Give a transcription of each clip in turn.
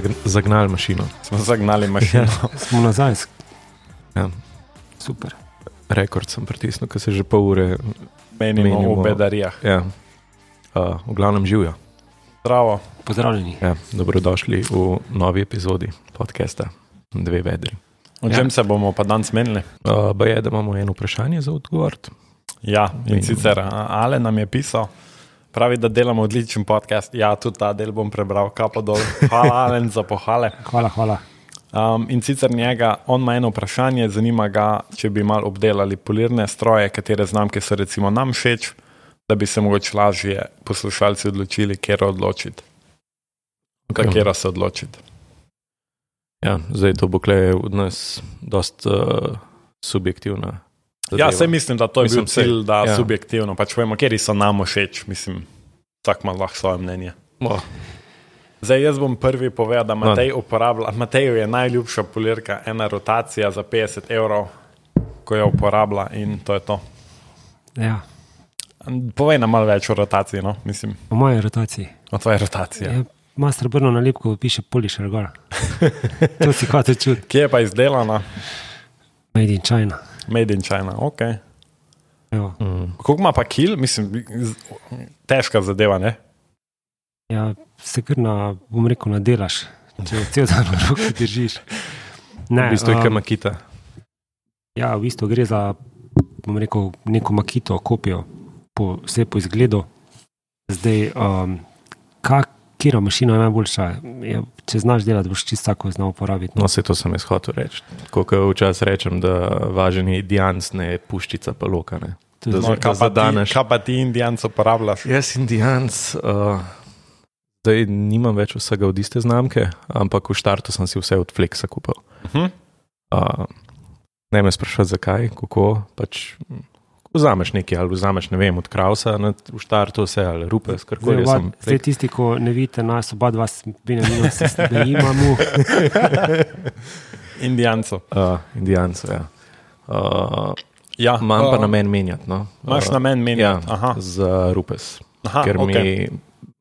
zagn zagnali mašino. Smo zagnali mašino. Smo nazaj. Ja. Super. Rekord sem pritisnil, ker se že pol ure. Menimo, Menimo. v bedarijah. Ja. Uh, v glavnem živijo. Zdravo. Pozdravljeni. Ja, dobrodošli v novi epizodi podcasta Dve vedri. O Ja. čem se bomo pa danes menili? Uh, je, da imamo eno vprašanje za odgovor. Ja, in Menimo. sicer a, Ale nam je pisal, pravi, da delamo odličen podcast. Ja, tudi ta del bom prebral, kapo dol. Hvala, Alen, za pohvale. Hvala, hvala. Um, in sicer njega, on ima eno vprašanje, zanima ga, če bi mal obdelali polirne stroje, katere znamke so recimo nam všeč, da bi se mogoče lažje poslušalci odločili, kje odločiti. Okay. Okay. Kje se odločiti. Ja, zdaj to bo klej od nas dosta uh, subjektivna. Ja, zadeva. se mislim, da to je Mislim, bil cilj, da ja. ja. subjektivno pač vemo, kje so nam všeč. Mislim, vsak ima lahko svoje mnenje. Oh, Zdaj, jaz bom prvi povedal, da No. Matej uporablja. Mateju je najljubša polirka, ena rotacija za 50 evrov, ko jo uporablja in to je to. Ja, Povej nam malo več o rotaciji, no? mislim, v moji rotaciji. o tvoji rotaciji. Ja. Ima srebrno nalepko, piše Polišer gor. to si kot čut. Kje je pa izdelana? Made in China. Made in China, ok. Evo. mm, Koliko ima pa kil, mislim, težka zadeva, ne? Ja, se kar na, bom rekel, nadelaš, če cel dan v roki držiš. v bistvu je um, makita. Ja, v bistvu gre za rekel, neko makito, kopijo, po, vse po izgledu. Zdaj, um, katera mašina je najboljša? Je, če znaš delati, boš čisto tako znal uporabiti. No, se to sem jaz hotel reči. Kot včasih rečem, da važen je dians, ne puščica pa loka. Ne. To je da No, za- kaj, pa ti, kaj pa ti indijanc uporabljaš? Jaz in dians, uh, zdaj nimam več vsega od iste znamke, ampak v štartu sem si vse od Flexa kupil. Uh -huh. Uh, ne me sprašuješ, zakaj, kako. Pač, ko vzameš nekaj, ali vzameš ne vem, od Krausa, ne, v štartu vse, ali rupe, Zdaj, karkoli. jaz oba, zdaj tisti, ko ne vidite nas, oba dva, Benjamin, da imamo. Indijancev. Uh, Indijancev, ja. Uh, Ja, imam pa uh, namen menjati. No. Imaš Uh, namen meniti? Ja, Aha, za rupes. aha ker okay.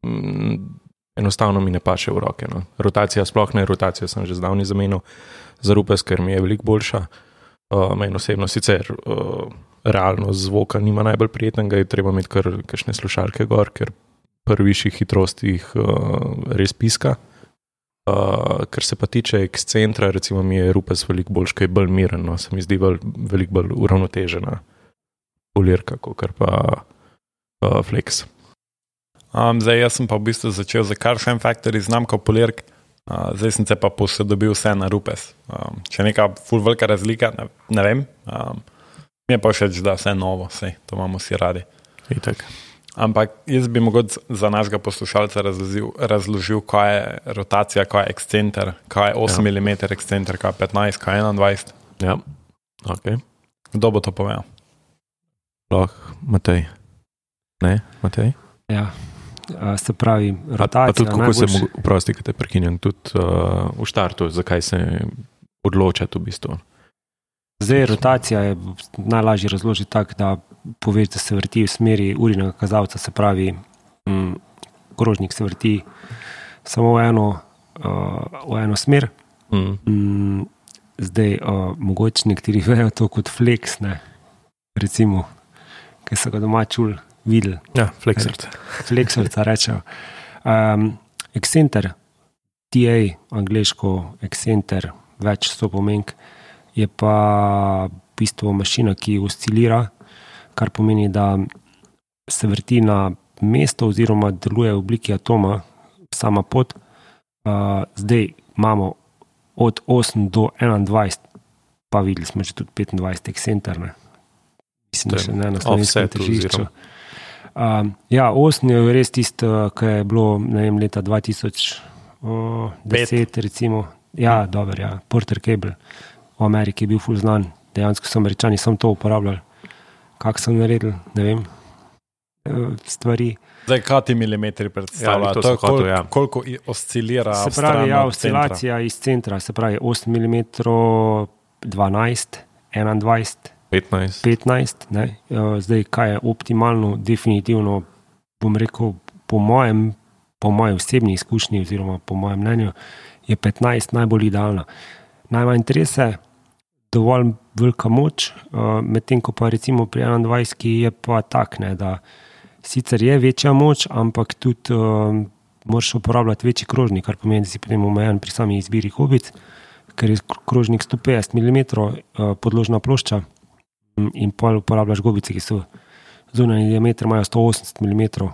mi mm, enostavno mi ne paše v roke. No. Rotacija sploh ne, rotacijo sem že zdavni zamenil za rupes, ker mi je veliko boljša. Uh, meni osebno sicer uh, realno zvoka nima najbolj prijetnega, je treba imeti kar kakšne slušalke gor, ker pri višjih hitrostih uh, res piska. Uh, kar se pa tiče ekscentra, recimo mi je rupes veliko boljši, ker je bolj miren, no. se mi zdi bolj, veliko bolj uravnotežena polirka, kot pa uh, flex. Um, zdaj, jaz sem pa v bistvu začel za Carsham Factory znamko polirk, uh, zdaj sem se pa posodobil vse na rupes. Um, če neka full velika razlika, ne, ne vem. Um, mi je pa všeč, da je vse novo, vse to imamo vsi radi. Itak. Ampak jaz bi mogoče za našega poslušalca razložil, razložil kaj je rotacija, kaj je ekscenter, kaj je 8 Ja. mm ekscenter, kaj je 15, kaj je 21. Ja, ok. Kdo bo to povedal? Lahko, Matej. Ne, Matej. Ja, se pravi, Pa, pa rotacija. tudi, kako se najboljše- mu, prosti, da te prekinjam, tudi uh, v štartu, zakaj se odločati v bistvu. Zdaj, rotacija je najlažje razložiti tako, da poveš, da se vrti v smeri urinega kazalca, se pravi, mm, krožnik se vrti samo v eno, uh, v eno smer. Mm. Mm, zdaj, uh, mogoče nekateri vejo to kot flex, ne? recimo, ki so ga doma čuli, videli, Ja, flexert. flexorca rečejo. Um, Excenter, TA, angliško, Excenter, več sto pomenk, je pa v bistvu mašina, ki oscilira, kar pomeni, da se vrti na mesto oziroma deluje v obliki atoma, sama pot. Uh, zdaj imamo od 8 do 21, pa videli smo že tudi 25 Excenter. Mislim, da še ne na slovenskem tržišču. Um, ja, osem je res tisto, ki je bilo vem, leta 2010, recimo. Ja, dobro, ja. Porter Cable v Ameriki je bil ful znan, dejansko so američani samo to uporabljali. Kako so naredili, ne vem, eh, stvari. Zdaj, kaj ti milimetri predstavljajo? Ja, to to hotel, koliko, ja. koliko oscilira. Se pravi, ja, od centra? oscilacija iz centra, se pravi 8 mm, 12, 21. 15. 15. Ne? Eh, Zdaj, kaj je optimalno, definitivno, bom rekel, po mojem, po moji osebni izkušnji, oziroma po mojem mnenju, je 15 najbolj idealna. Najmanj trese, dovolj velika moč, uh, medtem ko pa recimo pri 21 je pa tak, ne, da sicer je večja moč, ampak tudi uh, moraš uporabljati večji krožnik, kar pomeni, da si potem omejen pri sami izbiri hobic, ker je krožnik 150 mm uh, podložna plošča mm, in pa uporabljaš gobice, ki so zunanji diameter imajo 180 mm,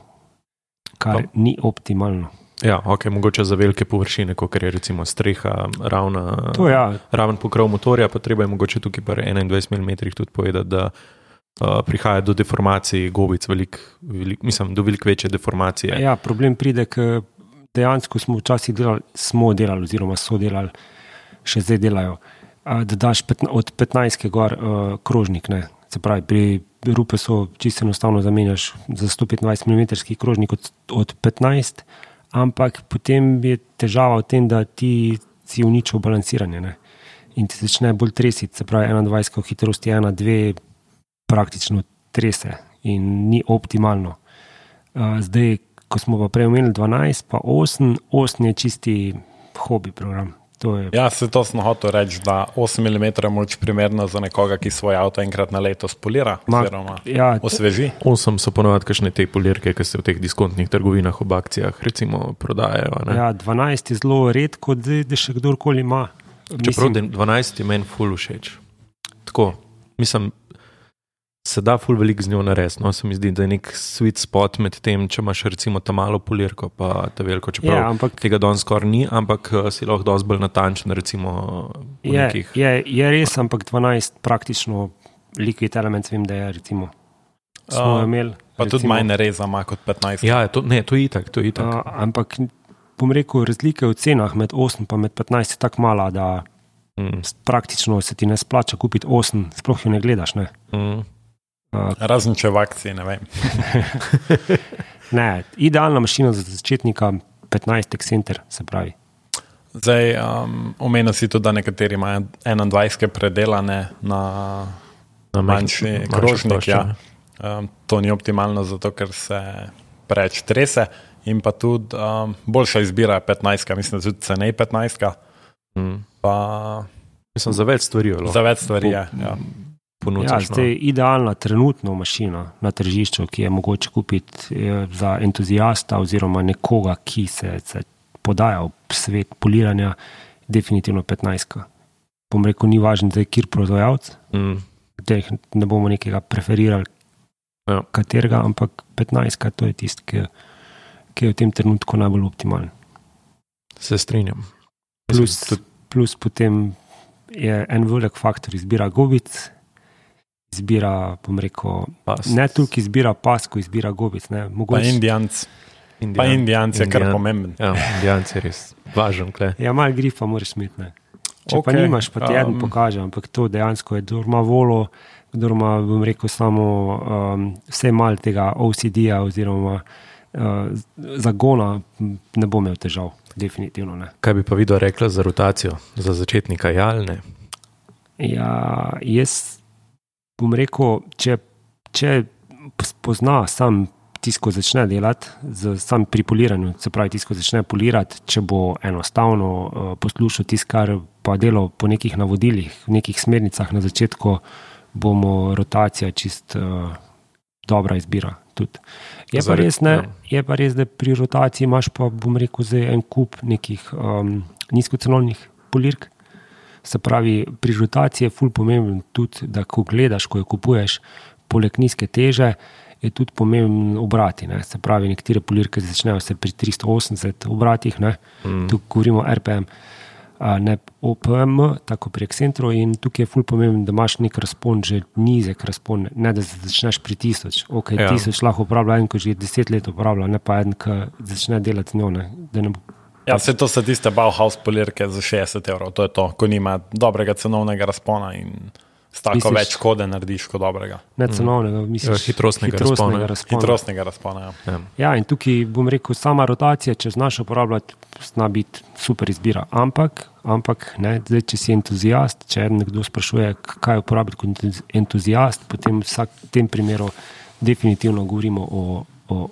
kar Pa- ni optimalno. Ja, ok, mogoče za velike površine, kot je recimo streha, ravna, To ja, raven pokrov motorja, pa treba je mogoče tukaj pri 21 mm tudi povedati, da uh, prihaja do deformacij gobic, velik, velik, mislim, do veliko večje deformacije. Ja, problem pride, ker dejansko smo včasih delali, smo delali, oziroma so delali, še zdaj delajo. Da daš petna, od 15 gor uh, krožnik. Ne. Se pravi, pri rupe so čisto enostavno zamenjaš za 125 mm krožnik od, od 15, ampak potem je težava v tem, da ti si uničil balanciranje ne. in ti začne bolj tresiti. Se pravi, 21 hitrosti 1, 2 praktično trese in ni optimalno. Zdaj, ko smo pa prej omenili 12, pa 8, 8 je čisti hobi program. Je, Ja, se to sem hotel reči, da 8 mm moč primerno za nekoga, ki svoj avto enkrat na leto spolira, Ma- oziroma ja, osveži. Osem so ponovadi kakšne te polirke, ki se v teh diskontnih trgovinah ob akcijah recimo prodajajo. ne. ja, 12 je zelo redko, da, da še kdorkoli ima. Čeprav da 12 je meni ful všeč. Tako, mislim, se da ful veliko z njo narediti. No, se mi zdi, da je nek sweet spot med tem, če imaš recimo ta malo polirko, pa ta veliko, čeprav Ja, ampak tega danes skoraj ni, ampak eh, si lahko dosti bolj natančen, recimo je, nekih. je, je res, ampak 12 praktično liquid element, vem, da je recimo. Smo A, imeli. Pa tudi manj reza ima kot 15. Ja, to, ne, to je itak, to je itak. Uh, ampak bom rekel, razlike v cenah med 8 in 15 je tako mala, da Mm, praktično se ti ne splača kupiti 8, sploh jo ne gledaš. Ne, mm. Uh, Razen če v akciji, ne vem. ne idealna mašina za začetnika 15 center, se pravi. Zdaj, um, omenil si tudi, da nekateri imajo 21 predelane na Na manjši manjše krožnik. plošče, Ja. Um, to ni optimalno, zato ker se preveč trese. In pa tudi um, boljša izbira je 15, mislim, da tudi cenej 15. Mm. Pa Mislim, za več stvari za več stvari je. Ja. Ja, ponudiš. zdaj, idealna trenutna mašina na tržišču, ki je mogoče kupiti je za entuzijasta oziroma nekoga, ki se, se podaja v svet poliranja, definitivno 15. Bom rekel, ni važno, da je kjer proizvajalec, Mm. teh ne bomo nekega preferirali, Ja. katerega, ampak 15. to je tisti, ki, ki je v tem trenutku najbolj optimalen. Se strinjam. Plus, plus potem je en velik faktor izbira gobic, izbira, bom rekel, Pas. ne toliko izbira pas, ko izbira gobic. Ne, Pa mogoče, Indijanc, pa Indijan. Indijanc je kar Indijan. pomemben. Ja, Indijanci je res važen. Kle. ja, malo grifa moraš imeti. Ne. Če okay, pa nimaš, pa ti um, eden um, pokaže, ampak to dejansko je, kdo ima volo, kdo ima, bom rekel, samo um, vse mal tega OCD-ja oziroma uh, zagona, ne bo imel težav, definitivno ne. Kaj bi pa videl rekla za rotacijo, za začetnika, ja ali ne? Ja, jaz bom rekel, če, če spozna sam tisto, ko začne delati, z, sam pri poliranju, se pravi, tisto, ko začne polirati, če bo enostavno uh, poslušal tisto, kar pa delo po nekih navodilih, nekih smernicah na začetku, bomo rotacija čist uh, dobra izbira. Tudi. Je pa, Zaradi- res, ne, ja. je pa res, da pri rotaciji imaš pa, bom rekel, en kup nekih um, nizkocenovnih polirk. Se pravi, pri rotaciji je ful pomemben tudi, da ko gledaš, ko jo kupuješ, poleg nizke teže, je tudi pomemben obrati. Ne? Se pravi, nekatere polirke začnejo se pri 380 obratih, ne? Mm. tu govorimo RPM, a ne OPM, tako pri Accentru. In tukaj je ful pomemben, da imaš nek razpon, že nizek razpon, ne da začneš pri 1000. Ok, Ja. 1000 lahko uporablja en, ki že 10 let uporablja, ne pa en, ki začne delati z njo. Ne? Da ne bo Ja, vse to so tiste Bauhaus polirke za 60 evrov, to je to, ko nima dobrega cenovnega razpona in s tako Misliš- več kode narediš kot dobrega. ne cenovnega, mislim, Ja, hitrostnega razpona. razpona. Hitrostnega razpona. Ja. Ja. Ja, in tukaj bom rekel, sama rotacija, če znaš uporabljati, zna biti super izbira. Ampak, ampak ne, zdaj, če si entuzijast, če nekdo sprašuje, kaj uporabiti kot entuz- entuzijast, potem vsak v tem primeru definitivno govorimo o, o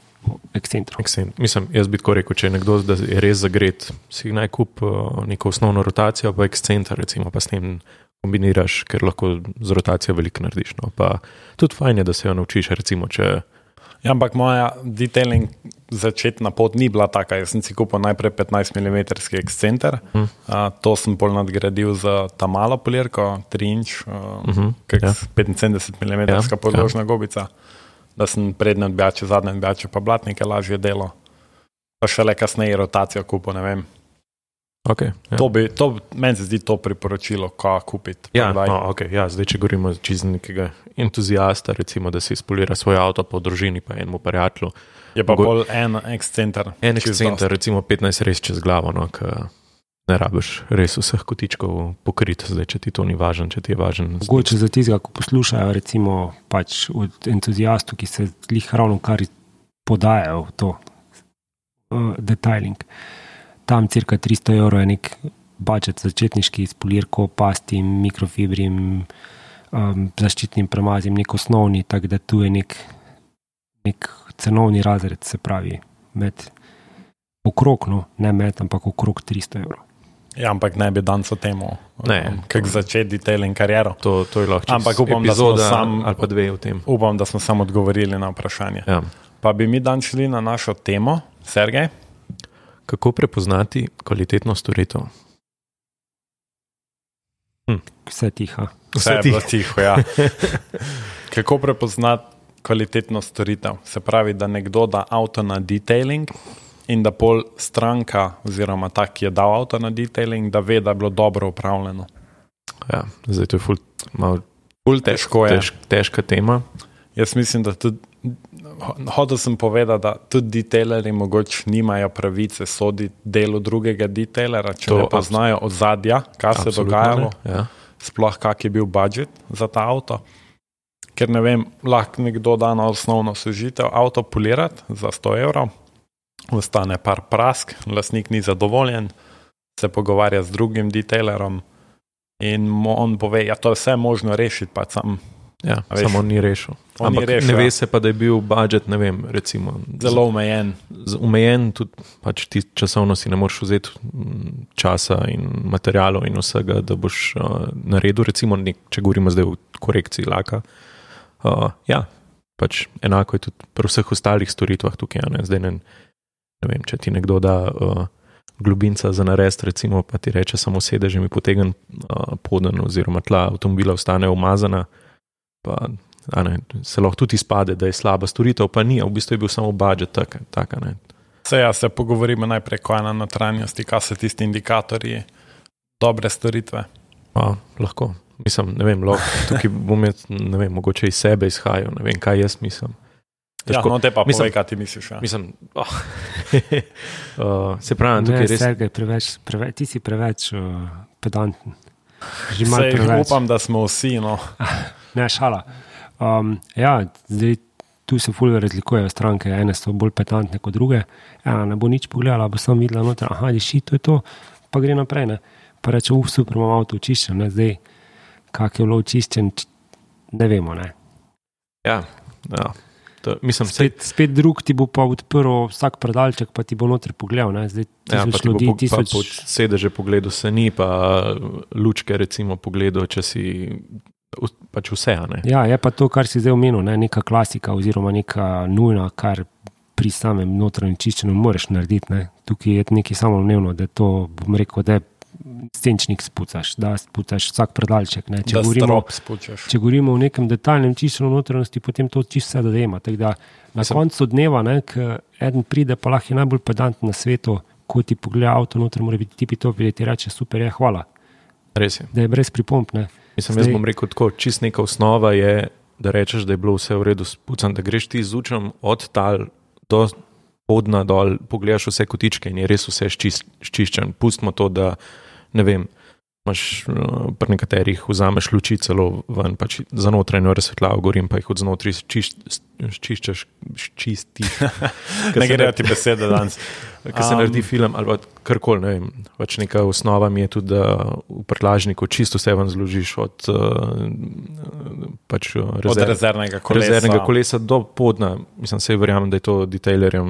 ekscentru. Accent. Mislim, jaz bi tako rekel, če je nekdo, je res zagret, si naj kup uh, neko osnovno rotacijo, pa ekscenter, recimo, pa s tem kombiniraš, ker lahko z rotacijo veliko narediš. No. Pa tudi fajn je, da se jo naučiš, recimo, če Ja, ampak moja detailing začetna pot ni bila taka. Jaz sem si kupil najprej 15 mm ekscenter, Hm. uh, to sem pol nadgradil za ta malo polirko, 3 inč, uh, Mhm, kak ja. 75 mm Ja, podložna gobica, da sem prednje odbijače, zadnje odbijače, pa blatnike lažje delo. Pa šele kasneje rotacijo kupil, ne vem. okay, ja. To bi, to, meni se zdi to priporočilo, ko kupiti. Ja, no, okay, ja, zdaj, če govorimo čez nekega entuzijasta, recimo, da si spolira svoj avto po družini, pa enemu prijatelju. Je pa Mogo- bolj en ekscenter. En čisto ekscenter, recimo 15 res čez glavo, no, ker ne rabiš res vseh kotičkov pokriti, zdaj, če ti to ni važno, če ti je važen. Mogoče za tistega, ko poslušajo, recimo pač od entuzijastov, ki se jih ravno kar podajajo v to uh, detailing. Tam cirka 300 evrov je nek budžet začetniški s polirko, pastim, mikrofibrim, um, zaščitnim premazim, nek osnovni, tako da tu je nek, nek cenovni razred, se pravi, med okrog, no, ne med, ampak okrog 300 evrov. Ja, ampak ne bi danes o tem, kako začeti detailing kariero. To, to je lahko Ampak upam, da smo epizoda sam- ali pa dve v tem. Upam, da smo samo odgovorili na vprašanje. Ja. Pa bi mi dan šli na našo temo, Sergej. Kako prepoznati kvalitetno storitev? Vse tiha. Vse je bilo tiho. Ja. Kako prepoznati kvalitetno storitev? Se pravi, da nekdo da avto na detailing in da pol stranka, oziroma ta, ki je dal avto na detailing, da ve, da je bilo dobro upravljeno. Ja, zdaj to je ful, malo Ful težko je. tež, težka tema. Jaz mislim, da tudi. Hotel sem povedati, da tudi detailerji mogoče nimajo pravice soditi delu drugega detailera, če To to ne poznajo ozadja, kaj se je dogajalo, ne, Ja. sploh kak je bil budžet za ta avto. Ker ne vem, lahko nekdo da na osnovno sožitev avto polirati za 100 evrov, ostane par prask, lastnik ni zadovoljen, se pogovarja z drugim detailerom in on pove, da ja, to je vse možno rešiti, pa sam Ja, veš, samo ni rešil. on ni Ampak rešil, ne ve se pa, da je bil budžet, ne vem, recimo, zelo omejen. omejen, tudi pač ti časovno si ne moreš vzeti časa in materijalov in vsega, da boš uh, naredil, recimo, nek, če govorimo zdaj o korekciji laka. Uh, ja, pač enako je tudi pri vseh ostalih storitvah tukaj. Ne? Zdaj ne vem, če ti nekdo da uh, globinca za narest, recimo, pa ti reče samo sedež mi potegn uh, poden oziroma tla avtomobila ostane umazana. Pa, ne, se lahko tudi izpade, da je slaba storitev, pa ni, v bistvu je bil samo budžet tak, taka. Ne. Se ja, se pogovorimo najprej, kaj je na notranjosti, kaj so tisti indikatorji dobre storitve. Pa, lahko. Mislim, ne vem, lahko, tukaj bom jaz, ne vem, mogoče iz sebe izhajal, ne vem, kaj jaz mislim. Ja, Težko- no, te pa mislim- povej, kaj ti misliš. Ja. Mislim, oh, uh, se pravi, Ne, tukaj res. Sergej, preveč, preveč, ti si preveč uh, pedanten. Že malo Sej, preveč. upam, da smo vsi. No. Ne, šala. Um, ja, zdaj, tu se fulje razlikujejo stranke. Ene so bolj pedantne kot druge. Ena ne bo nič pogledala, bo samo videla noter, aha, diši, to je to, pa gre naprej. Ne. Pa reče, uf, super, imam avto očiščen, ne. zdaj, kak je bilo očiščen, ne vemo. Ne. Ja, ja. To, mislim, sej, Spet, spet drug ti bo pa odprl vsak predalček, pa ti bo noter pogledal. Ne. Zdaj, ja, tisoč ti bo ljudi, po, tisoč. pod sedeže pogledal, se ni, pa lučke, recimo, pogledal, če si pač vse. Ja, je pa to, kar si zdaj omenil, ne, neka klasika oziroma neka nujna, kar pri samem notranjem čiščenju moraš narediti. Ne. Tukaj je nekaj samoumevno, da to, bom rekel, da je senčnik spucaš, da spucaš vsak predalček. Ne. Če, Da govorimo, če govorimo o nekem detajlnem čiščenju notranjosti, potem to čisto vse dojema. Na Mislim- koncu dneva, ne, eden pride, pa lahko je najbolj pedant na svetu, ko ti pogleda avto noter, mora biti tipi top, da ti reče super, je hvala, Res je. da je brez pripomp. Ne. Mislim, jaz Zdaj- bom rekel tako, čist neka osnova je, da rečeš, da je bilo vse v redu spucan, da greš ti z učem od tal do podna dol, pogledaš vse kotičke in je res vse ščiščen. Pustimo to, da ne vem. Imaš uh, pri nekaterih vzameš luči celo ven, pač za notranjo razsvetljavo gorim, pa jih od znotraj čiščeš, čistiš. Ne grejo ti besede danes. Ker se Um, naredi film ali karkoli, ne vem. Pač neka osnova mi je tudi, da v prtlažniku čisto vse ven zložiš, od uh, pač Od rezerv, rezervnega kolesa. rezervnega kolesa do podna. Mislim, se verjamem, da je to detailerjem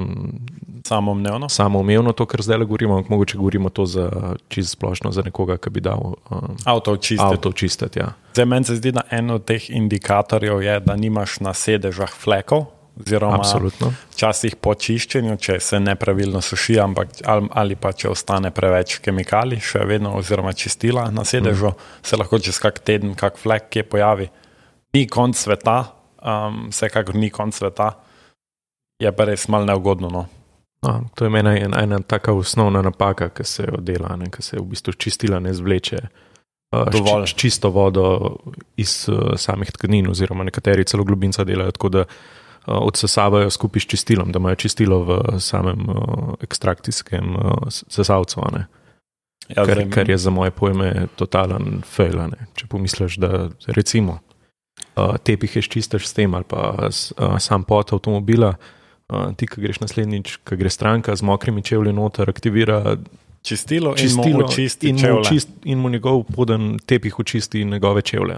Samoumevno. samoumevno, to, kar zdaj le govorimo, ampak mogoče govorimo to za čisto splošno, za nekoga, ki bi dal um, Avto očistiti. avto čistiti. Ja. Zdaj, meni se zdi, da en od teh indikatorjev je, da nimaš na sedežah flekov. Oziroma, Absolutno. včasih po čiščenju, če se nepravilno suši, ampak, ali, ali pa če ostane preveč kemikalij, še vedno, oziroma čistila na sedežu, mm. se lahko čez kak teden, kak flek, ki pojavi. Ni konc sveta, um, vsekakor ni konc sveta, je pa res malo neugodno. No. No, to je meni ena, ena taka osnovna napaka, ki se jo dela, ki se v bistvu čistila ne zvleče. uh, s čisto vodo iz uh, samih tkanin, oziroma nekateri celo globinca delajo tako, da uh, odsesavajo skupaj s čistilom, da imajo čistilo v samem uh, ekstrakcijskem s- sesalcu. a ne. Ja, Kar, kar je za moje pojme totalen fail. Če pomisliš, da recimo uh, tepih čistiš s tem ali pa sam pot avtomobila. Ti, ki greš naslednjič, ki gre stranka z mokrimi čevlji noter, aktivira čistilo, čistilo in mu očisti in, mu čist, in mu njegov poden tepih očisti njegove čevlje.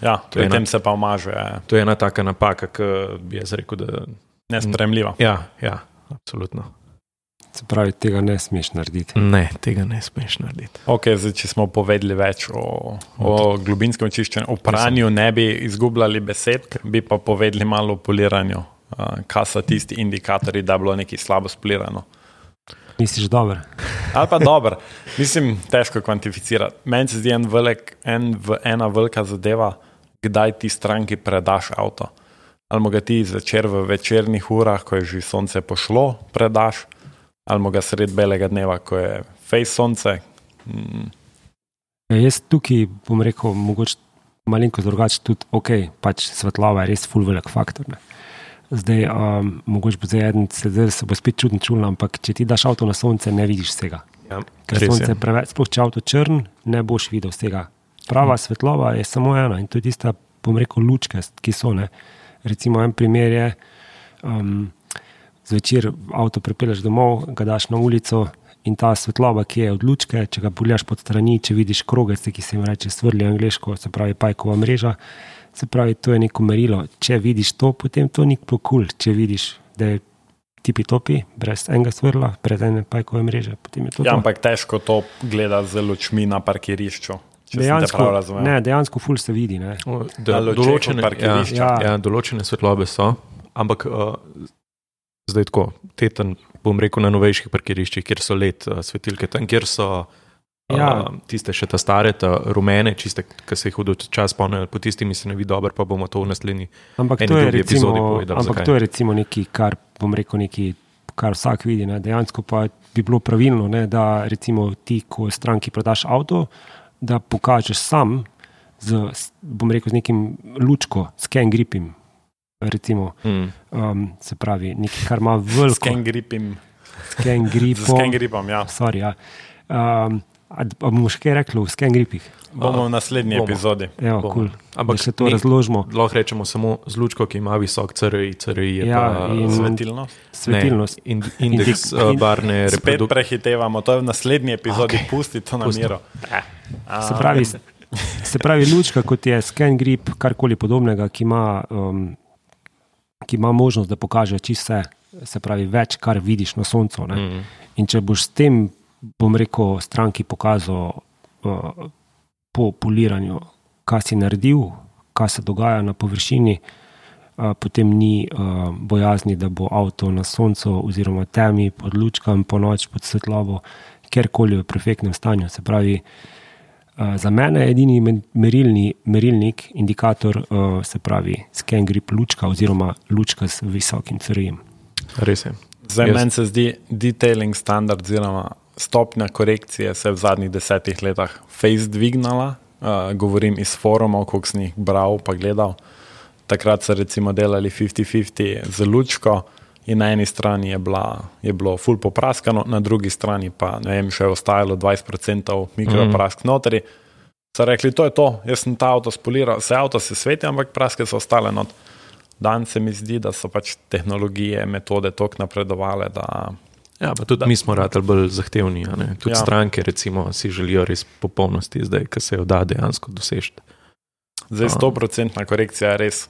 Ja, pri ena- tem se pa umaže, To je ena taka napaka, ki bi jaz rekel, da nespremljiva. ja, ja absolutno. Se pravi, tega ne smeš narediti. Ne, tega ne smeš narediti. Okay, zdaj, če smo povedali več o, o globinskem čiščenju, o pranju ne bi izgubljali besed, bi pa povedali malo o poliranju. Uh, kaj so tisti indikatorji, da je bilo nekaj slabo spolirano? Misliš, dobro. Ali pa dobro, mislim, težko kvantificirati. Meni se zdi en velik, en, ena velika zadeva, kdaj ti stranki predaš avto. Ali ga ti zvečer v večernih urah, ko je že sonce pošlo, predaš, ali ga sred belega dneva, ko je fejs sonce. Mm, Ja, jaz tukaj bom rekel, mogoče malenkost drugače tudi, ok, pač svetloba je res full velik faktor. Ne. Zdaj, um, mogoče bo zdaj se, zdaj se bo spet čudno čulo, ampak če ti daš avto na sonce, ne vidiš vsega. Ja, Ker res sonce je. preveč, sploh če avto črn, ne boš videl vsega. Prava svetloba je samo ena in to je tista, bom rekel, lučke, ki so. Ne. Recimo en primer je, um, zvečer avto pripeleš domov, ga daš na ulico in ta svetloba, ki je od lučke, če ga pogledaš pod strani, če vidiš krogec, ki se jim reče svrli angliško, se pravi pajkova mreža, se pravi, to je neko merilo. Če vidiš to, potem to ni kul, cool. če vidiš, da je tipi topi, brez enega svrla, brez ene pajkove mreže, potem je to. ja, to. ampak težko to gleda z lučmi na parkirišču. Dejansko, ne, dejansko ful se vidi. Ne. O, Da, določene, ja, Ja. ja, določene svetlobe so, ampak uh, zdaj tako, teten, bom rekel, na novejših parkiriščih, kjer so LED uh, svetilke, tam, kjer so uh, Ja. tiste še ta stare, ta rumene, čiste, ki se jih hudo čas spomnijo, po tisti mi se ne vidi dobro, pa bomo to v naslednji. Ampak, to je, drugi epizodi recimo, povedali, ampak zakaj. to je recimo nekaj, kar bom rekel, nekaj, kar vsak vidi. Ne. Dejansko pa bi bilo pravilno, ne, da recimo ti, ko stranki prodaš avto, da pokažeš sam z, bom rekel, z nekim lučko, scan gripim. Recimo, Mm. um, se pravi, nekaj, kar ima veliko Sken gripim, z gripom. sken gripom, ja. Sorry, ja. um, a, a bomo še kaj rekli o scan gripih? Bomo v naslednji bomo. epizodi. Bomo. cool. Ampak se to razložimo. Lahko rečemo samo z lučko, ki ima visok CRI, CRI je Ja, pa in- Svetilno. Svetilnost. Ne, in, indeks in- barne Spet reprodukcije. prehitevamo, to je v naslednji epizodi, okay. pusti to na miro. Se pravi, se pravi, lučka, kot je scan grip, karkoli podobnega, ki ima, um, ki ima možnost, da pokaže čisto vse, se pravi, več, kar vidiš na soncu. Ne? Mm. In če boš s tem, bom rekel, stranki pokazal uh, po poliranju, kaj si naredil, kaj se dogaja na površini, uh, potem ni uh, bojazni, da bo avto na soncu oziroma temi, pod lučkami, po noč, pod svetlobo, kjerkoli v perfektnem stanju. Se pravi, uh, za mene je edini merilni, merilnik, indikator, uh, se pravi, scan grip lučka oziroma lučka z visokim crjem. Res je. Zdaj meni se zdi detailing standard, oziroma stopnja korekcije se je v zadnjih desetih letih face dvignala. Uh, govorim iz forumov, koliko sem jih bral pa gledal. Takrat so recimo delali 50-50 z lučko in na eni strani je, bila, je bilo full popraskano, na drugi strani pa ne vem, še je ostajalo 20% mikroprask mm. notri. So rekli, to je to, jaz sem ta avto spoliral, vse avto se sveti, ampak praske so ostale not. Dan se mi zdi, da so pač tehnologije, metode tako napredovale, da Ja, pa tudi mi smo ratali bolj zahtevni. Tudi Ja. ja. stranke recimo, si želijo res popolnosti, zdaj, ki se jo da dejansko doseči. Zdaj, A. 100% korekcija je res.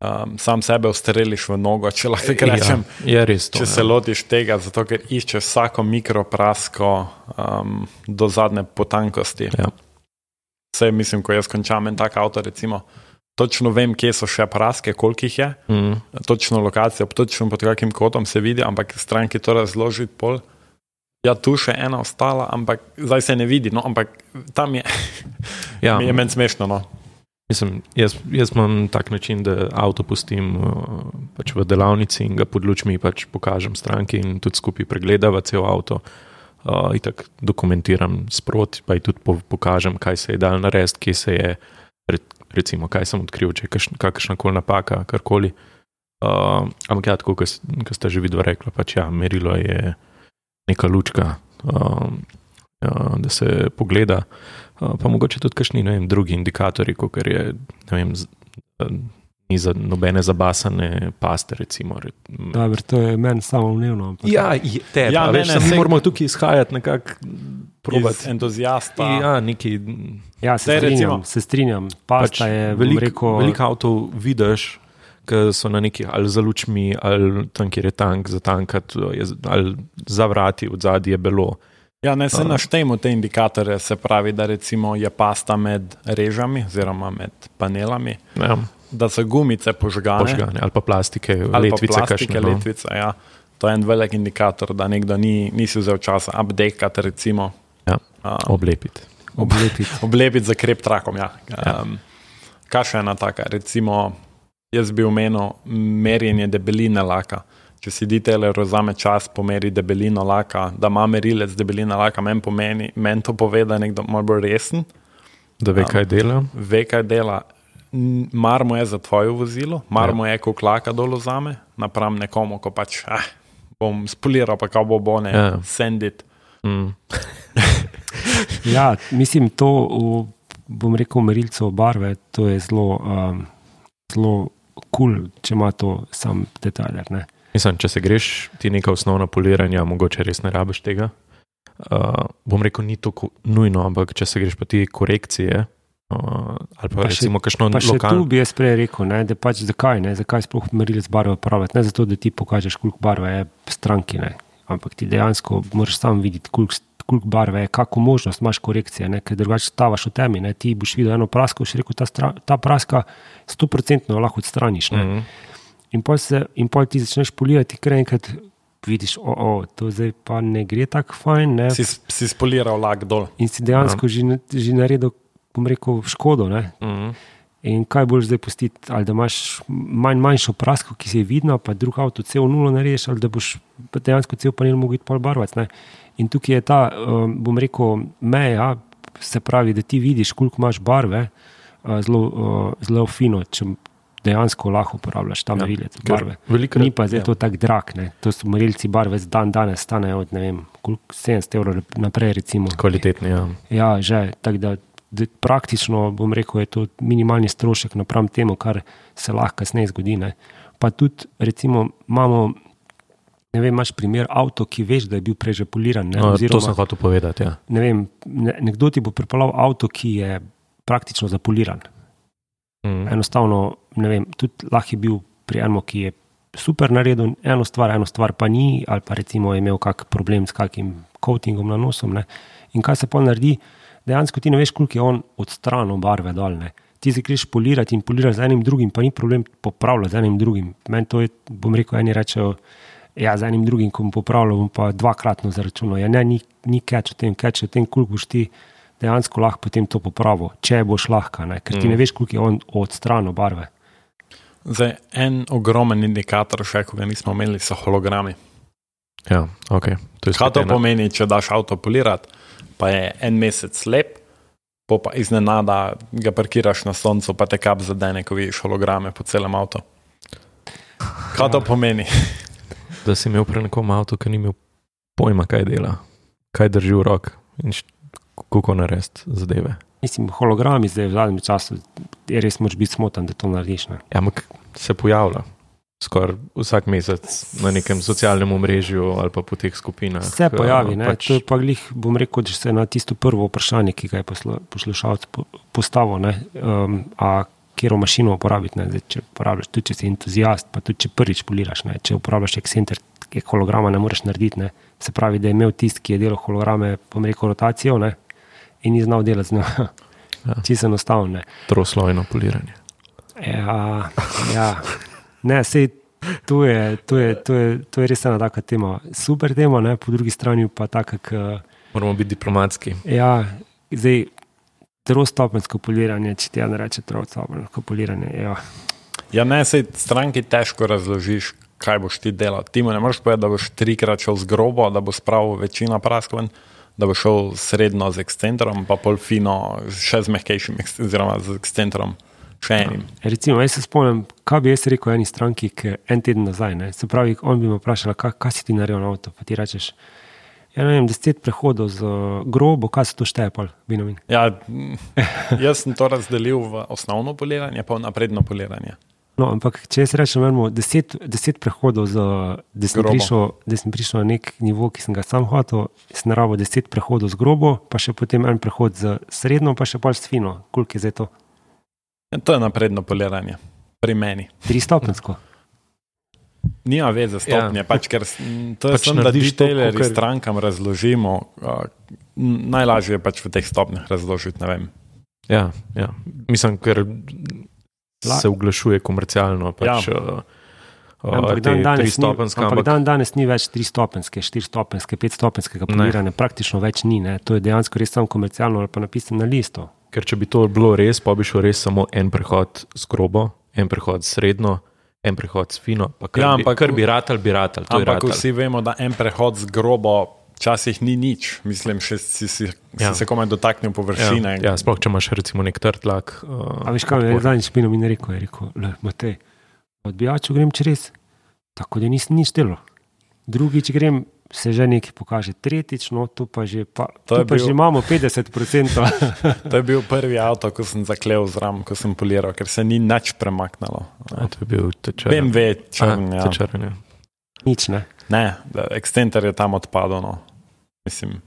Um, sam sebe ustreliš v nogo, če lahko tako rečem. Ja, je res to. Če ja. se lotiš tega, zato ker iščeš vsako mikroprasko um, do zadnje potankosti. Ja. Vse mislim, ko jaz končam en tak avto, recimo, točno vem, kje so še praske, koliko jih je, Mm, točno lokacijo, točno pod kakim kotom se vidi, ampak stranki to razloži pol. Ja, tu še ena ostala, ampak zdaj se ne vidi, no, ampak tam je, ja, je meni smešno. No. Mislim, jaz, jaz imam tak način, da avto pustim uh, pač v delavnici in ga pod lučmi pač pokažem stranki in tudi skupaj pregledava cel avto. Uh, in tako dokumentiram sproti, pa ji tudi po, pokažem, kaj se je dal narediti, kje se je, re, recimo, kaj sem odkril, če je kakršna koli napaka, karkoli. Uh, ampak ja, tako, kot ste že videli, rekla, pač ja, merilo je neka lučka, uh, ja, da se pogleda. Uh, pa mogoče tudi kakšni drugi indikatorji, kot je vem, z, uh, ni za nobene zabasane paste. Recimo. Dobro, to je meni samo umevno. ampak- Ja, je- te, Ja, ne, veš, ne, mi moramo tukaj izhajati nekako. Entuzijasta. Ja, neki, Ja, se strinjam, recimo- se strinjam. Pač je, bom veliko rekel, velik avtov vidiš, ki so na nekih ali za lučmi, ali tam, kjer je tank, za tankat, je z- ali za vrati, od zadaj je bilo. Ja, ne se naštejmo te indikatorje, se pravi, da recimo je pasta med režami oziroma med panelami, Ja, da so gumice požgane, požgane, ali pa plastike, ali letvice, pa plastike, kakšne, no. letvice. Ja. To je en velik indikator, da nekdo ni, nisi vzel časa update, recimo. Ja, Um, oblepiti. oblepiti. oblepiti za krep trakom. Ja. Ja. Um, kaj še ena taka? Recimo, jaz bi omenil merjenje debeline laka. Če si detailer vzame čas, pomeri debelino laka, da ima merilec debeline laka, meni pomeni, meni to pove, da je nekdo malo bolj resen, Da ve, Ja. kaj dela. ve, kaj dela. Mar mu je za tvoje vozilo, mar Ja. mu je, ko klaka dol vzame, napram nekomu, ko pač ah, bom spoliral, pa kako bo bo ne, Ja. sendit. Mm. Ja, mislim, to, v, bom rekel, merilcev barve, to je zelo, um, zelo kul, cool, če ima to sam detajler. Ne? Mislim, če se greš ti neka osnovna poliranja, mogoče res ne rabiš tega. Uh, bom rekel, ni to nujno, ampak če se greš pa ti korekcije, ali pa, Pa recimo kakšno še tu lokalno. bi jaz prej rekel, ne, da pač zakaj, ne, zakaj sploh merilec barve uporabljati. Ne zato, da ti pokažeš, koliko barve je stranki, ne, ampak ti dejansko moraš sam videti, koliko, koliko barve je, kako možnost imaš korekcije, ne, ker drugače stavaš v temi. Ne, ti boš videl eno prasko, boš rekel, ta, stra, ta praska 100% lahko odstraniš. Ne, Mm. in, pol se, in pol ti začneš polirati, ker enkrat vidiš, o, o, to zdaj pa ne gre tako fajn. Ne, Si, si spoliral lak dol. in si dejansko že, na- že naredil, bom rekel, škodo. Ne. Mm. In kaj boš zdaj pustiti, ali da imaš manj, manjšo prasko, ki se je vidna, pa drug avto cel nulo narediš, ali da boš dejansko cel panel mogel pol barvac. Ne? In tukaj je ta, um, bom rekel, meja, se pravi, da ti vidiš, koliko imaš barve, uh, zelo, uh, zelo fino, če dejansko lahko uporabljaš ta Ja, merilec barve. velikokrat- Ni pa zdaj ja. to tako drag, ne? to so merilci barve dan danes stanejo od vem, koliko 70 evrov naprej recimo. Kvalitetni, ja. Ja, že. Tako da praktično, bom rekel, je to minimalni strošek napram temu, kar se lahko kasneje zgodi. Ne. Pa tudi, recimo, imamo, ne vem, imaš primer avto, ki veš, da je bil prej že poliran. Ne, No, to oziroma, sem hotel povedati. Ja. ne vem, ne, nekdo ti bo pripeljal avto, ki je praktično zapoliran. Mm. Enostavno, ne vem, tudi lahko je bil pri enem, ki je super naredil eno stvar, eno stvar pa ni, ali pa recimo je imel kak problem s kakim coatingom na nosom. Ne. In kaj se pa naredi, dejansko ti ne veš, koliko je on odstranil barve dol. Ne. Ti se greš polirati in polirati z enim drugim, pa ni problem popravljati z enim drugim. Meni to je, bom rekel, eni rečejo. Ja, z enim drugim, ko bom popravljal, bom pa dvakratno zaračunal. Ja, ne, ni, ni catch v tem, catch v tem, koliko boš ti dejansko lahko potem to popravil, če boš lahko, ne? ker ti Mm. ne veš, koliko je on odstranil barve. Zdaj, en ogromen indikator, še ko ga nismo imeli, so hologrami. Ja, okay. to je Kaj to pomeni, če daš avto polirati, pa je en mesec slep, po pa iznenada ga parkiraš na soncu, pa te kap zadene, ko vidiš holograme po celem avtu. Kaj to pomeni? da si imel pred nekom avto, ki ni imel pojma, kaj dela, kaj drži v rok in kako narediti zadeve. Mislim, hologrami zdaj v zadnjem času je res moč biti smotan, da to narediš. Ne? Ja, ampak se pojavlja. Skoraj vsak mesec na nekem socialnem omrežju ali pa po teh skupinah. Se pojavi, eh, pač... to je pa glih, bom rekel, da se na tisto prvo vprašanje, ki ga je poslu- poslušalec po- postavil, ne, um, a kjer mašino uporabiti. Ne, zdaj, če uporabljaš, tudi če si entuzijast, pa tudi če prvič poliraš, ne, če uporabljaš Excenter, ki holograma ne moreš narediti, ne, se pravi, da je imel tisti, ki je delal holograme, bom rekel, rotacijo ne, in ni znal delati z njo. Ja. Čisto enostavno. ne. Troslojno poliranje. Ja, ja. Ne, sej, to, je, to, je, to, je, to je res ena taka tema. Super tema, ne? po drugi strani pa taka, k, Moramo biti diplomatski. ja, zdaj, trostopensko poliranje, če ti ja ne reče trostopensko poliranje. Ja. Ja, ne, sej stranki težko razložiš, kaj boš ti delal. Ti mu ne moreš povedati, da boš trikrat šel z grobo, da bo spravil večino praskov, da bo šel srednjo z ekscentrom, pa pol fino, še z mehkejšim, oziroma z ekscentrom, še enim. Recimo, jaz se spomnim, kaj bi jaz rekel eni stranki, ki en teden nazaj. Ne? Se pravi, on bi me vprašal, kaj, kaj si ti naredil na avto. Pa ti rečeš, ja, ne vem, deset prehodov z grobo, kaj se to šteje, pol, Binomin. Ja, jaz sem to razdelil v osnovno poliranje, pa v napredno poliranje. No, ampak če jaz rečem, imamo deset, deset prehodov, z, da, sem Grobo. prišel, da sem prišel na nek nivo, ki sem ga sam hotel, sem naravil deset prehodov z grobo, pa še potem en prehod z srednjo, pa še pol s fino. Koliko je zdaj to? Ja, to je napredno poliranje, pri meni. Tristopensko. Nima veze stopnje, ja. pač, ker s- to je Pač sem, da to, detailerji kakor- strankam razložimo. Uh, najlažje je pač v teh stopnjah razložiti. Ja, ja. Mislim, ker se oglašuje komercialno. Pač, Ja. uh, Ampak dan danes, ni, ampak ampak dan danes ni več tristopenske, štiristopenske, petstopenskega poliranja, praktično več ni. Ne. To je dejansko res samo komercialno ali pa napisano na listu. Ker če bi to bilo res, pa bi šel res samo en prehod z grobo, en prehod s srednjo, en prehod s fino. Pa Kar, Ja, ampak- bi, kar bi ratal, bi ratal. To je Ampak ratal. vsi vemo, da en prehod z grobo včasih ni nič. Mislim, še si, si, ja. Si se komaj dotaknil površine. Ja, ja, sploh če imaš recimo nek trd lak. Uh, A veš, kaj je zadnjič Pino mi je rekel? Je rekel, le, Matej, odbijaču grem čez, tako da nisem nič delal. Drugič grem, se že nekaj pokaže, tretjič, no, tu pa že, pa, To tu pa bil- že imamo 50%. To je bil prvi avto, ko sem zaklel zram, ko sem poliral, ker se ni nič premaknalo. A, to je bil tečer. BMW, črn, ja. Tečer, ja. nič ne. Ne, da, Extenter je tam odpadel. No. Mislim,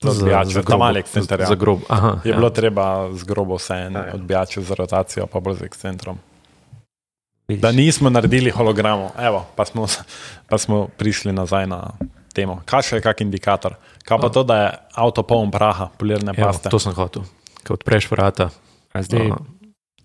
odbijače, mali grobo- Extenter. Za Ja. grob. Aha, Je ja. bilo treba z grobo vse en Ja, ja. odbijače za rotacijo, pa bolj z Extentrom. Vidiš. Da nismo naredili hologramov, evo, pa smo, pa smo prišli nazaj na temo. Kaj še je kak indikator? Kaj pa to, da je avto poln praha, polirne Evo, paste? to sem hotel. Ko odpreš vrata, A zdaj, uh,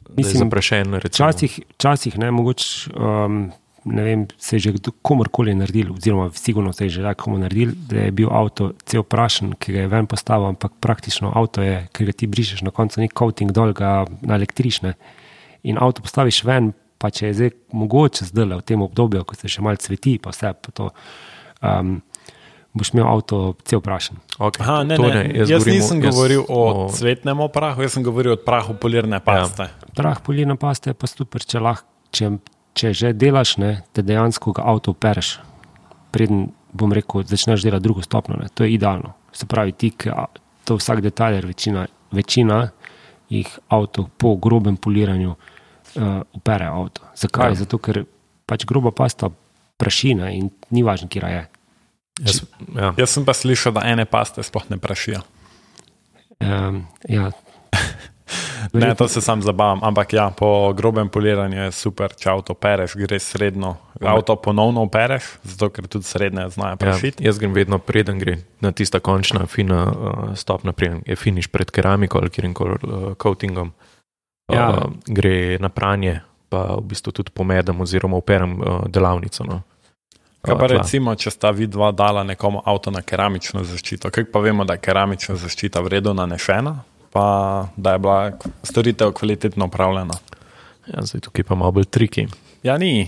mislim, mislim, zaprašen. Recimo. Včasih, včasih ne, mogoče, um, ne vem, se je že komorkoli naredil, oziroma sigurno se je že komu naredil, da je bil avto cel prašen, ki ga je ven postavil, ampak praktično avto je, ki ga ti brišeš na koncu, nek coating dol, ga naelektriš. Ne. In avto postaviš ven, pa če je zdaj mogoče zdaj v tem obdobju, ko se še malo cveti, pa vse, pa to, um, boš imel avto cel prašen. Okay, Aha, ne, to ne, jaz, jaz govorim nisem jaz govoril o, o cvetnem prahu, jaz sem govoril o prahu polirne paste. Ja. Prah polirna pasta je pa super, če, lahko, če, če že delaš, ne, da dejansko ga avto opereš. Preden bom rekel, začneš delati drugo stopno. Ne. To je idealno. Se pravi, ti, to vsak detajler, večina, večina jih avto po grobem poliranju uh, opere avto. Zakaj? Ja. Ja. Zato, ker pač groba pasta prašina in ni važno, kje je. Jaz, ja. Jaz sem pa slišal, da ene paste sploh ne prašijo. Um, ja, Ne, to se sam zabavam, ampak ja, po grobem poliranju je super, če avto pereš, greš srednjo. Avto ponovno opereš, zato ker tudi srednje znajo Ja, prašiti. jaz grem vedno preden gre na tista končna, fina uh, stopna, preden je finiš pred keramiko ali kjer koli uh, coatingom. Uh, Ja. Gre na pranje, pa v bistvu tudi pomedem oziroma operem uh, delavnico. No. Kaj pa tla. recimo, če sta vidva dala nekomu avto na keramično zaščito, kaj pa vemo, da je keramična zaščita vredno nanešena, pa da je bila storitev kvalitetno upravljena. Ja, zdaj tukaj pa malo bolj triki. Ja, ni.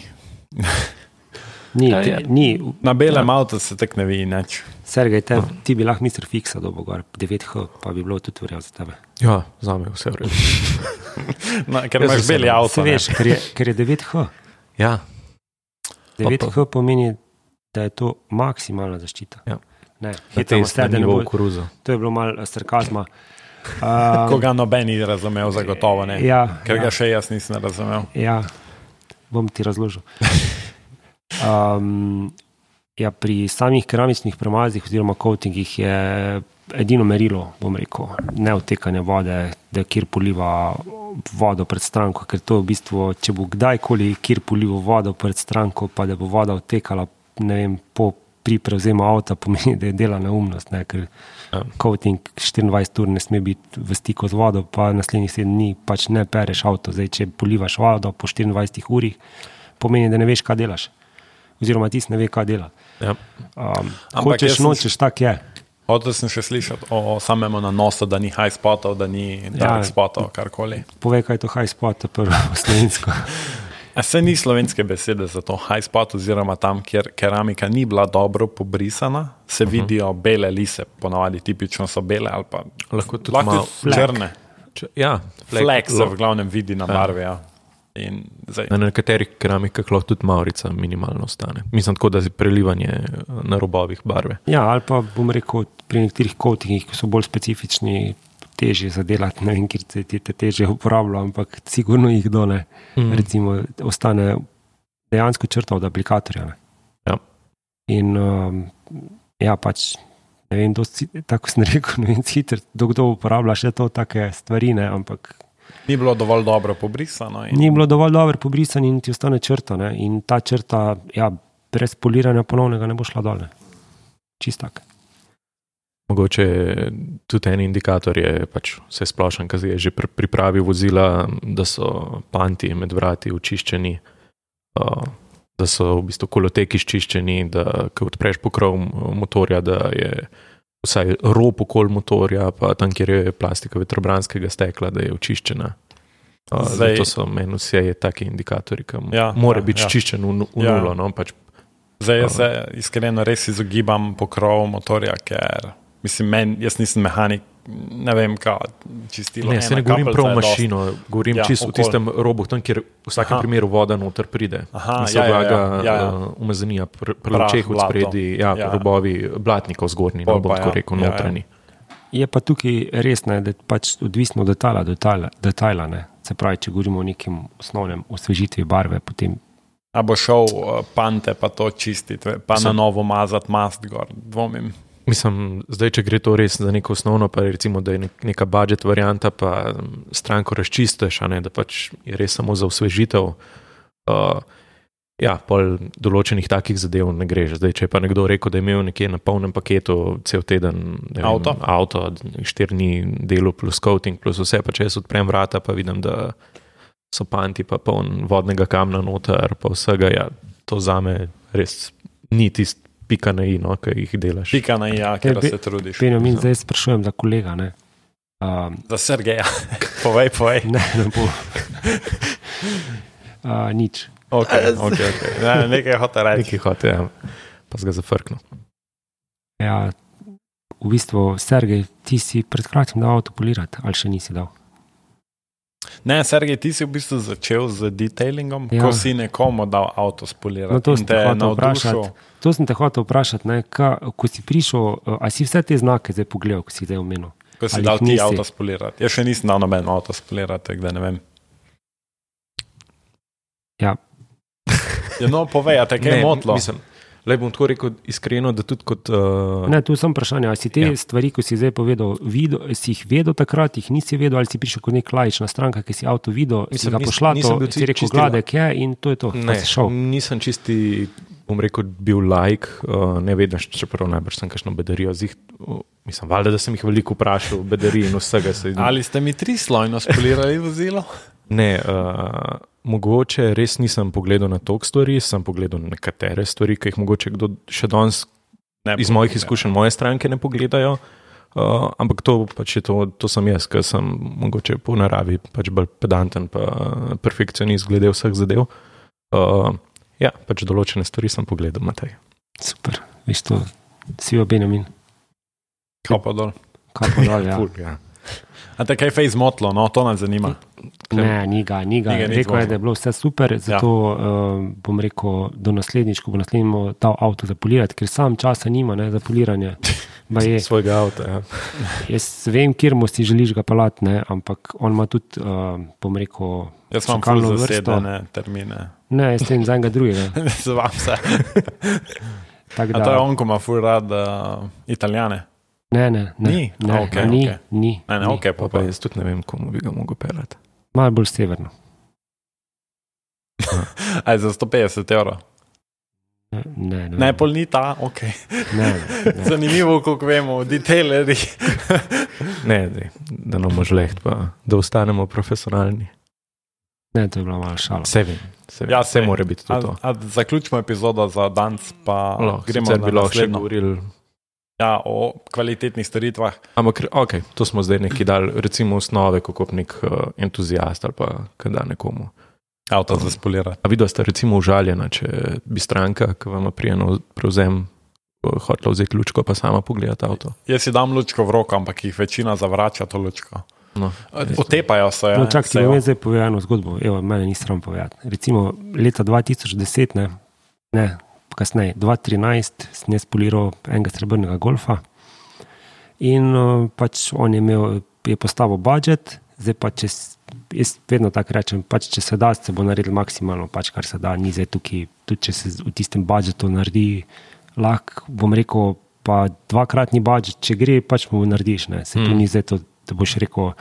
Ni, ja. ja. ni Na belem ja. avtu se tako ne vidi nič. Sergej, te, ti bi lahko mister fiksa dobo gor, 9H, pa bi bilo tudi verjel za tebe. Ja, za me je vse v redu. No, ker Jaz imaš beli avto. Veš, ker je, ker je 9H. Ja, 9H pomeni, da je to maksimalna zaščita. Ja. Ne, tej se, da ne bo, koruzo. to je bilo malo eh, sarkazma. Uh, Koga noben ni razumel, zagotovo ne. Ja, ker ja. ga še jaz nisem razumel. ja, bom ti razložil. Um, ja, pri samih keramičnih premazih oziroma coatingih je edino merilo, bom rekel, ne odtekanje vode, da kjer poliva vodo pred stranko, ker to v bistvu, če bo kdajkoli kjer poliva vodo pred stranko, pa da bo voda odtekala, ne vem, po pri prevzemu avta, pomeni, da je dela neumnost, ne, ker Ja. coating 24 ur ne sme biti v stiku z vodo, pa naslednjih 7 dni pač ne pereš avto. Zdaj, če polivaš vodo po 24 urih, pomeni, da ne veš, kaj delaš. Oziroma, ti ne ve, kaj dela. Ja. Um, Ampak hočeš, nočeš, tak je. Hotel sem še slišati o, o samem nanosu, da ni high spotov, da ni dark Ja. spotov, karkoli. Povej, kaj je to high spot, prvo slovensko. A se ni slovenske besede za to high spot, oziroma tam, kjer keramika ni bila dobro pobrisana, se uh -huh. vidijo bele lise, ponavadi tipično so bele ali pa Lahko tudi lahko tudi črne. Če, ja, Flek se lo- v glavnem vidi na barvi. Ja. In zdaj, Na nekaterih keramikah lahko tudi maurica minimalno ostane. Mislim tako, da je prelivanje eh, na robovih barve. Ja, ali pa bom rekel, pri nekaterih coatingih, ki so bolj specifični, težje zadelati, ne vem, kjer se ti te teže uporablja, ampak sigurno jih dole. Mm. Recimo, ostane dejansko črta od aplikatorja. Ne. Ja. In um, ja, pač. Ne vem, dosti, tako sem rekel, ne vem, kdo, kdo uporablja še to, take stvari, ne, ampak ni bilo dovolj dobro pobrisano. In, ni bilo dovolj dobro pobrisan in ti ostane črta. Ne, in ta črta, ja, brez poliranja ponovnega ne bo šla dol. ne. Čistak. Mogoče tudi en indikator je pač vse splošen, ki je že pri pripravi vozila, da so panti med vrati očiščeni, da so v bistvu koloteki izčiščeni, da ko odpreš pokrov motorja, da je vsaj rob okoli motorja, pa tam, kjer je plastika vetrobranskega stekla, da je očiščena. Uh, Zdaj- Zdaj, to so meni vse taki indikatorji, ki Ja, mora ja, biti ja. ja. čiščen v, v Ja. nulo. No? Pač, Zdaj jaz se iskreno res izogibam pokrov motorja, ker mislim, men, jaz nisem mehanik, ne vem, kaj čistilo. Ne, se ne govorim prav o mašino, govorim Ja, ja, čisto v tistem robu, tam, kjer v vsakem Aha. Primeru voda noter pride. Aha, se ja, ja, ja, vlaga ja, ja. uh, umazanija, lučeh od spredi, ja, Ja. ja. robovi blatnikov zgornji, no bom tako ja, rekel, ja, ja. notranji. Je pa tukaj res, ne, da je pač odvisno od detajla detajla. detajla ne. Se pravi, če govorimo o nekem osnovnem osvežitvi barve, potem A bo šel uh, pante pa to čistiti, pa na Mislim- novo mazati mast gor, dvomim. Mislim, zdaj, če gre to res za neko osnovno, pa recimo, da je nek, neka budžet varianta, pa stranko razčistiš, ne, da pač je res samo za osvežitev. Uh, ja, pol določenih takih zadev ne gre. Zdaj, če je pa nekdo rekel, da je imel nekje na polnem paketu cel teden vem, Avto? avto štiri dni delo plus coating plus vse, pa če jaz odprem vrata, pa vidim, da so panti pa poln vodnega kamna noter, pa vsega, ja, to zame res ni tisti pika na i, no, ki jih delaš. Pika na ja, ker bi- se trudiš. Benjamin, zdaj sprašujem za kolega. Ne, um, Za Sergeja, povej, povej. ne, ne bo. Uh, nič. Okay, okay, okay. Ne, nekaj hoče reči. Nekaj hote, ja. pa se ga zafrknu. Ja, v bistvu, Sergej, ti si pred kratkim dal avto polirati, ali še nisi dal? Ne, Sergej, ti si v bistvu začel z detailingom, Ja. ko si nekomu dal avto spolirati. No, to in sem te vprašati. To sem te hotel vprašati, ne, ka, ko si prišel, uh, a si vse te znake zdaj pogledal, ko si zdaj omenil? Ko si dal jih ti nisi? avto spolirati. Jaz še nisem dal noben avto spolirati, tako da ne vem. Ja, Ja, no, povej, a te kaj je motlo? Mislim, le bom tako rekel iskreno, da tudi kot. Uh, ne, tu sem vprašanje, ali si te ja. Stvari, ko si zdaj povedal, videl, si jih vedel takrat, jih nisi vedel, ali si prišel kot nek lajčna stranka, ki si avto videl, si Mislim, ga pošla, nisem to bil si rekel, čisti gladek je in to je to. ne, si nisem čisti, bom rekel, bil like, uh, ne vedno, čeprav najbrž sem kakšno bedarijo. Zih, uh, mislim, valjda, da sem jih veliko vprašal, bedarij in vsega. Se, Ali ste mi tri slojno spolirali vozilo? Ne, uh, mogoče res nisem pogledal na toliko stvari, sem pogledal na nekatere stvari, ki jih mogoče kdo še danes Ne, iz mojih izkušenj, moje stranke ne pogledajo. Uh, ampak to, pač je to, to sem jaz, ker sem mogoče po naravi pač bolj pedanten, pa perfekcionist glede vseh zadev. Uh, ja, pač določene stvari sem pogledal, Matej. Super, veš to, si jo Benjamin, Kapo dol. kako dol. Ja. Ful, ja. A te kaj fej zmotlo, no, to nas zanima. Ne, ni ga, ni ga. Rekel je, da je bilo vse super, zato ja. uh, bom rekel, do naslednjič, ko bo naslednjič dal avto za polirati, ker sam časa nima ne, za poliranje. Svojega avta. Ja. jaz vem, kjer mu si želiš ga pelati, ne, ampak on ima tudi, uh, bom rekel, Jaz imam vrsto. zasedene termine. Ne, jaz sem za enega drugega. Zvam se. Tak A to je Da, on, ko ima full rad uh, italijane. Ne, ne, ne, Ni? ne, A, okej, ni, okej. ni, Ne, ne, ni. ok, Pa, pa, jaz tudi ne vem, komu bi ga mogel pelati. malo bolj severno. Aj za 150 evrov. Ne, ne, pol ni ta, ok. ne, ne, ne. Zanimivo, koliko vemo o detailerjih. Ne, dej, da nam žleht, pa da ostanemo profesionalni. ne, to je bila malo šala. Vse vem, vse. Ja, vse mora biti A, to. a zaključimo epizodo za danes, pa Lahko, gremo na lahko še naslednjo. govorili. Ja, o kvalitetnih storitvah. Ampak, ok, to smo zdaj neki dal, recimo osnove, kako nek uh, entuzijast ali pa kaj da nekomu. Avto za spolirati. A vidva sta recimo užaljena, če bi stranka, ki vam prijeno prevzem, uh, hotela vzeti lučko, pa sama pogledati avto. Jaz si dam lučko v roko, ampak jih večina zavrača to lučko. No, Otepajo se. No, čak, bom jaz zdaj povedal eno zgodbo. Evo, mene ni sram povedati. Recimo leta 2010, ne, ne kasneje, 2013, sem jaz poliral enega srebrnega golfa in uh, pač on je imel, je postavil budžet, zdaj pa če, jaz vedno tako rečem, pač če se da, se bo naredil maksimalno, pač kar se da, ni zdaj tukaj, tudi če se v tistem budžetu naredi, lahko bom rekel, pa dvakratni budžet, če gre, pač mu narediš, ne, se mm. Mm. ni zdaj to, da boš rekel,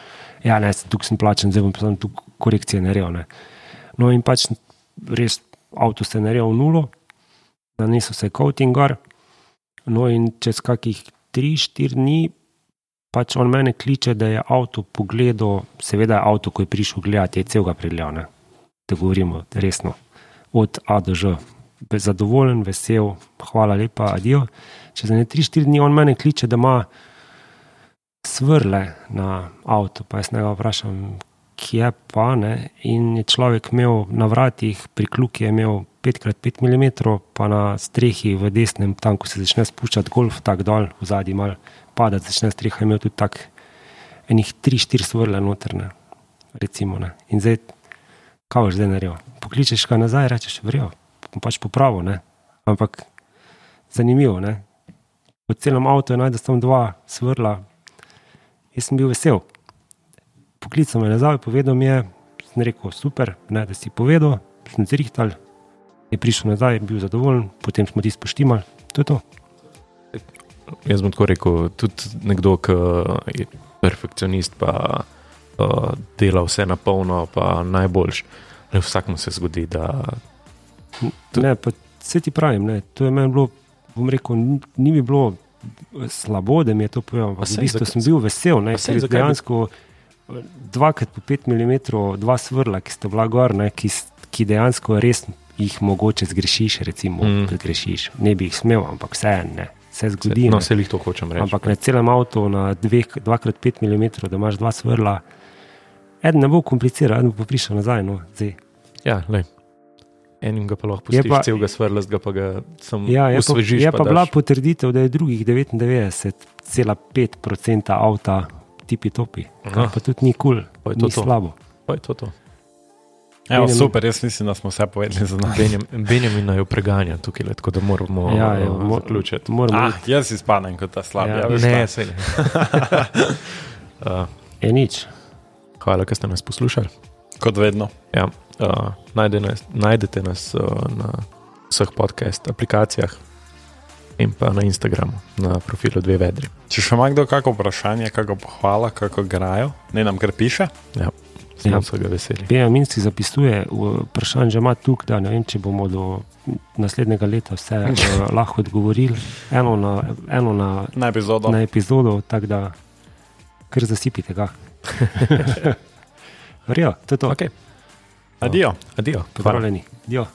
ja, ne, tukaj sem plačen, zdaj bom samo tu korekcije naredil. Ne. No in pač res avto se je naredil v nulo, nanesel se je coating gor, no in čez kakih 3-4 dni pač on mene kliče, da je avto pogledal, seveda je avto, ko je prišel gledati, je celega pregledal, ne. da govorimo resno, od A do Ž. Zadovoljen, vesel, hvala lepa, adijo. Čez ne 3-4 dni on mene kliče, da ima svrle na avtu, pa jaz njega vprašam, kje pa ne. In je človek imel na vratih, pri kluki je imel 5x5 mm, pa na strehi v desnem, tam ko se začne spuščati golf, tako dol, v zadnji mal padati, začne streha, imel tudi tak enih 3-4 svrle notrne, recimo. Ne. In zdaj, kaj boš zdaj naredil? Pokličeš ga nazaj, rečeš, vrijo, pač popravil, ne. Ampak zanimivo, ne. Po celem avtu je najdel samo dva svrla, jaz sem bil vesel. Poklical me nazaj, povedal mi je, sem rekel, super, ne, da si povedal, sem zrihtal, je prišel nazaj, bil zadovoljen, potem smo ti spoštimali, to je to. Jaz bom tako rekel, tudi nekdo, ki je perfekcionist, pa uh, dela vse na polno, pa najboljš. Ne, vsakmu se zgodi, da Tu- Ne, pa vse ti pravim, ne, to je meni bilo, bom rekel, ni, mi bilo slabo, da mi je to povedal, v bistvu sem bil vesel, ne, ker zakaj bi- dejansko eh, dvakrat po 5 mm, dva svrla, ki sta bila gor, ne, ki, ki dejansko res jih mogoče zgrešiš, recimo, Mm. zgrešiš. Ne bi jih smel, ampak vse ne, se zgodi. no, se jih to hočem reči. Ampak na celem avtu, na 2x5 mm, da imaš dva svrla, eden ne bo kompliciral, eden bo pa prišel nazaj. No, zdaj. Ja, lej. Enim ga pa lahko pustiš, pa- celega svrlast ga pa ga sam Ja, je pa, osvežiš. je pa, pa bila potrditev, da je drugih 99,5% avta tipi topi. Aha. Kar pa tudi ni kul, Pa je cool, ni to. slabo. Pa je to to. Evo, Benjamin- super, jaz mislim, da smo vse povedali za nas. Benjam, Benjamin jo preganja tukaj, le, tako da moramo Ja, ja, ja, mo- zaključiti. Moramo Ah, jaz izpadem kot ta slab. Ja. Ja, Ne, se ne. uh, Je nič. hvala, ker ste nas poslušali. Kot vedno. Ja, uh, najde nas, najdete nas uh, na vseh podcast aplikacijah in pa na Instagramu, na profilu Dve Vedri. Če še ima kdo kakšno vprašanje, kako pohvala, kako grajo, ne nam kar piše. Smo Ja. ja. vsega veseli. Benjamin si zapisuje, v- vprašanj že ima tukaj, da ne vem, če bomo do naslednjega leta vse uh, lahko odgovorili. Eno na, eno na, Na epizodo. na epizodo, tako da kar zasipite ga. Verjo, to je to. Okay. Adijo. Adijo. Pozdravljeni. Dio.